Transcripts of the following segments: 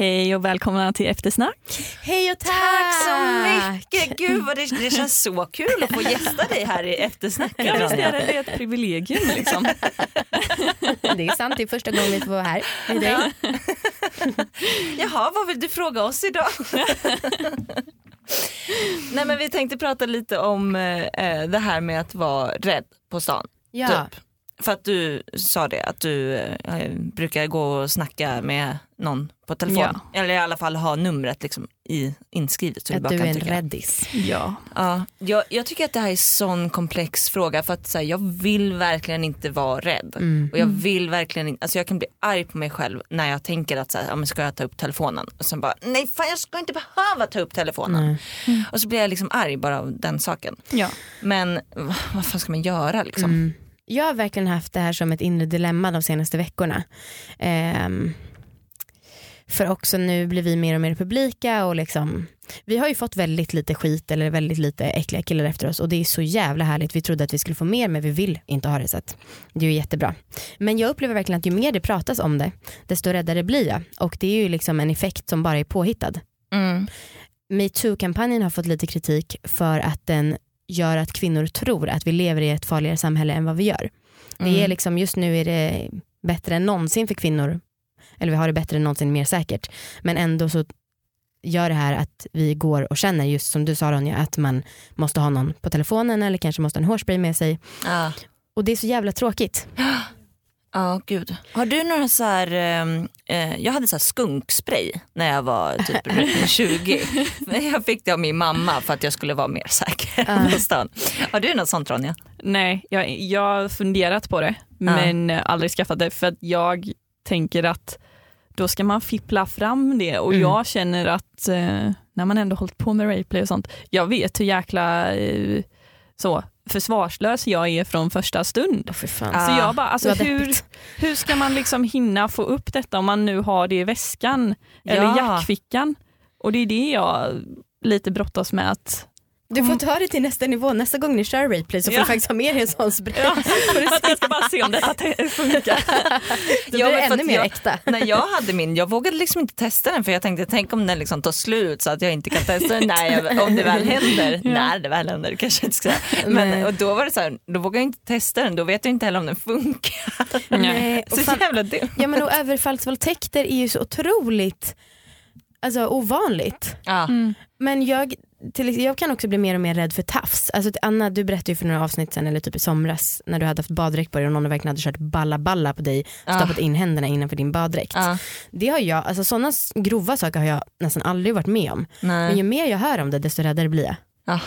Hej och välkomna till eftersnack. Hej och tack! Tack så mycket! Gud vad det, det känns så kul att få gästa dig här i eftersnack. Ja, visst är det, det är ett privilegium liksom. Det är sant, det är första gången vi får vara här med dig. Jaha, vad vill du fråga oss idag? Nej men vi tänkte prata lite om eh, det här med att vara rädd på stan. Ja. Typ. För att du sa det, att du eh, brukar gå och snacka med någon på telefon. Ja. Eller i alla fall ha numret liksom i, inskrivet. Så Att bara du kan är en trycka. räddis. Ja. Ja, jag, jag tycker att det här är en sån komplex fråga för att så här, jag vill verkligen inte vara rädd. Mm. Och jag vill verkligen inte, alltså jag kan bli arg på mig själv när jag tänker att så här, ja, men ska jag ta upp telefonen? Och sen bara, nej fan jag ska inte behöva ta upp telefonen. Nej. Och så blir jag liksom arg bara av den saken. Ja. Men vad fan ska man göra liksom? Jag har verkligen haft det här som ett inre dilemma de senaste veckorna. Ehm, för också nu blir vi mer och mer publika och liksom vi har ju fått väldigt lite skit eller väldigt lite äckliga killar efter oss och det är så jävla härligt. Vi trodde att vi skulle få mer men vi vill inte ha det så att det är ju jättebra. Men jag upplever verkligen att ju mer det pratas om det desto räddare blir jag och det är ju liksom en effekt som bara är påhittad. Mm. metoo-kampanjen har fått lite kritik för att den gör att kvinnor tror att vi lever i ett farligare samhälle än vad vi gör. Det är Mm. liksom, just nu är det bättre än någonsin för kvinnor, eller vi har det bättre än någonsin mer säkert. Men ändå så gör det här att vi går och känner just som du sa Ronja att man måste ha någon på telefonen eller kanske måste ha en hårspray med sig. Ja. Och det är så jävla tråkigt. Ja gud. Har du några så här, ehm, eh, jag hade så här skunkspray när jag var typ runt 20. Men jag fick det av min mamma för att jag skulle vara mer säker Ja. på stan. Har du något sånt Ronja? Nej, jag, jag har funderat på det men aldrig skaffat det för att jag tänker att då ska man fippla fram det och Mm. jag känner att eh, när man ändå hållit på med Rayplay och sånt, jag vet hur jäkla eh, så försvarslös jag är från första stund. För fan. Ah, Så jag bara, alltså, hur, hur ska man liksom hinna få upp detta om man nu har det i väskan eller Ja. jackfickan? Och det är det jag lite brottas med att Du får ta det till nästa nivå, nästa gång ni kör Rayplay så får Ja. du faktiskt ha med dig en sån spray. Ja, att jag ska bara se om detta funkar. Då Ja, blir det ännu mer jag- äkta. När jag hade min, jag vågade liksom inte testa den för jag tänkte tänk om den liksom tar slut så att jag inte kan testa den när jag, om det väl händer. När det väl händer kanske jag inte ska säga. Men, och då var det så här, då vågade jag inte testa den, då vet jag inte heller om den funkar. Nej, Så fan- jävla dumt. Ja men och överfallsvåldtäkter är ju så otroligt alltså, ovanligt. Ja. Mm. Men jag, till, jag kan också bli mer och mer rädd för tafs. Alltså, Anna du berättade ju för några avsnitt sen eller typ i somras när du hade haft baddräkt på dig och någon verkligen hade kört balla balla på dig Ja. stoppat in händerna innanför din baddräkt. Ja. Det har jag, alltså sådana grova saker har jag nästan aldrig varit med om. Men Nej. ju mer jag hör om det desto räddare blir jag. Ja.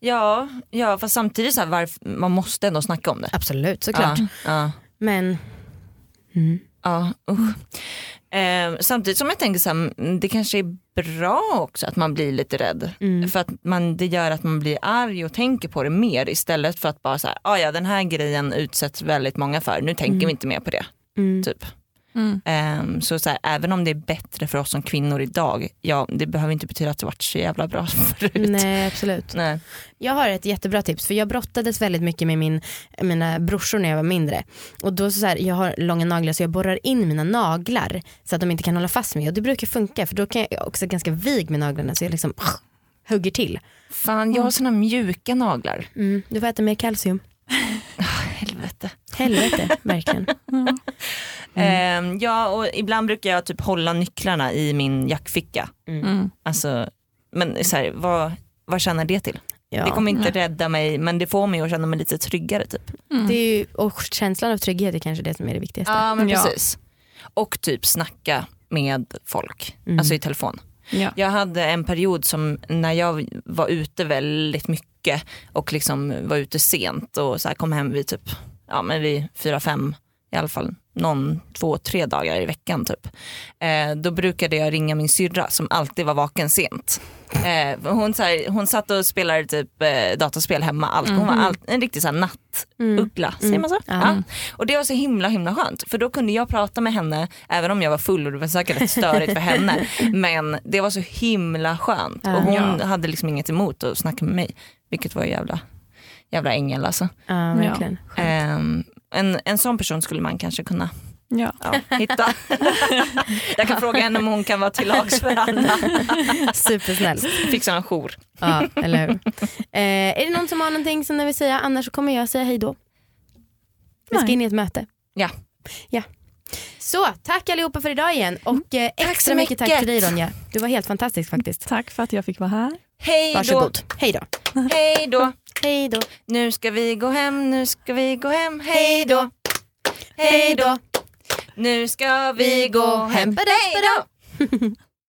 Ja, ja, fast samtidigt så här, varför, man måste ändå snacka om det. Absolut såklart. Ja, ja, Men mm. ja, usch. Eh, samtidigt som jag tänker så här, mm, det kanske är bra också att man blir lite rädd. Mm. För att man, det gör att man blir arg och tänker på det mer istället för att bara så här, ah, ja den här grejen utsätts väldigt många för, nu tänker Mm. vi inte mer på det. Mm. Typ. Mm. Ehm, så, så här, även om det är bättre för oss som kvinnor idag, ja, det behöver inte betyda att det varit så jävla bra förut. Nej absolut. Nej. Jag har ett jättebra tips för jag brottades väldigt mycket med min, mina brorsor när jag var mindre. Och då så här, jag har långa naglar så jag borrar in mina naglar så att de inte kan hålla fast mig och det brukar funka för då kan jag också ganska vig med naglarna så jag liksom hugger till. Fan jag har såna mjuka naglar. Mm, du får äta mer kalcium. Helvete. Verkligen. Mm. Ehm, ja och ibland brukar jag typ hålla nycklarna i min jackficka. Mm. Alltså, men så här, vad, vad tjänar det till? Ja. Det kommer inte nej. rädda mig men det får mig att känna mig lite tryggare typ. Mm. Det är ju, och känslan av trygghet är kanske det som är det viktigaste. Ja men Ja. precis. Och typ snacka med folk, Mm. alltså i telefon. Ja. Jag hade en period som när jag var ute väldigt mycket och liksom var ute sent och så här kom hem vid typ ja, men vid fyra, fem i alla fall någon, två, tre dagar i veckan typ. Eh, då brukade jag ringa min syrra som alltid var vaken sent. Eh, hon, så här, hon satt och spelade typ eh, dataspel hemma, allt. hon var allt, en riktig så här, nattuggla, säger man så? Ja. Ja. Och det var så himla himla skönt för då kunde jag prata med henne även om jag var full och det var säkert rätt störigt för henne. Men det var så himla skönt och hon Ja. hade liksom inget emot att snacka med mig. Vilket var jävla, jävla ängel alltså. Ja, verkligen. Ehm, en, en sån person skulle man kanske kunna Ja. ja, hitta. Jag kan fråga henne om hon kan vara till lags för Anna. Supersnäll. Fixa en jour. Ja, eller hur. Eh, är det någon som har någonting som ni vill säga? Annars så kommer jag säga hej då. Vi ska in i ett möte. Ja. ja. Så, tack allihopa för idag igen och eh, extra så mycket tack mycket. till dig Ronja. Du var helt fantastisk faktiskt. Tack för att jag fick vara här. Hej då. Varsågod. Hej då. Hej då. Hej då. Nu ska vi gå hem, nu ska vi gå hem. Hej då. Hej då. Nu ska vi gå hem. Hej då.